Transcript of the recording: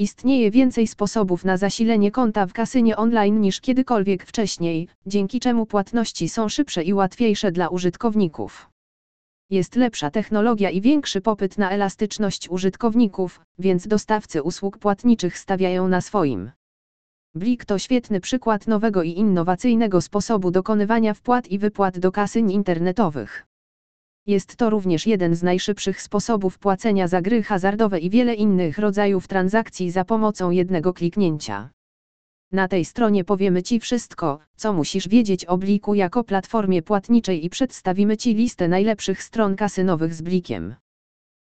Istnieje więcej sposobów na zasilenie konta w kasynie online niż kiedykolwiek wcześniej, dzięki czemu płatności są szybsze i łatwiejsze dla użytkowników. Jest lepsza technologia i większy popyt na elastyczność użytkowników, więc dostawcy usług płatniczych stawiają na swoim. Blik to świetny przykład nowego i innowacyjnego sposobu dokonywania wpłat i wypłat do kasyń internetowych. Jest to również jeden z najszybszych sposobów płacenia za gry hazardowe i wiele innych rodzajów transakcji za pomocą jednego kliknięcia. Na tej stronie powiemy Ci wszystko, co musisz wiedzieć o Bliku jako platformie płatniczej i przedstawimy Ci listę najlepszych stron kasynowych z Blikiem.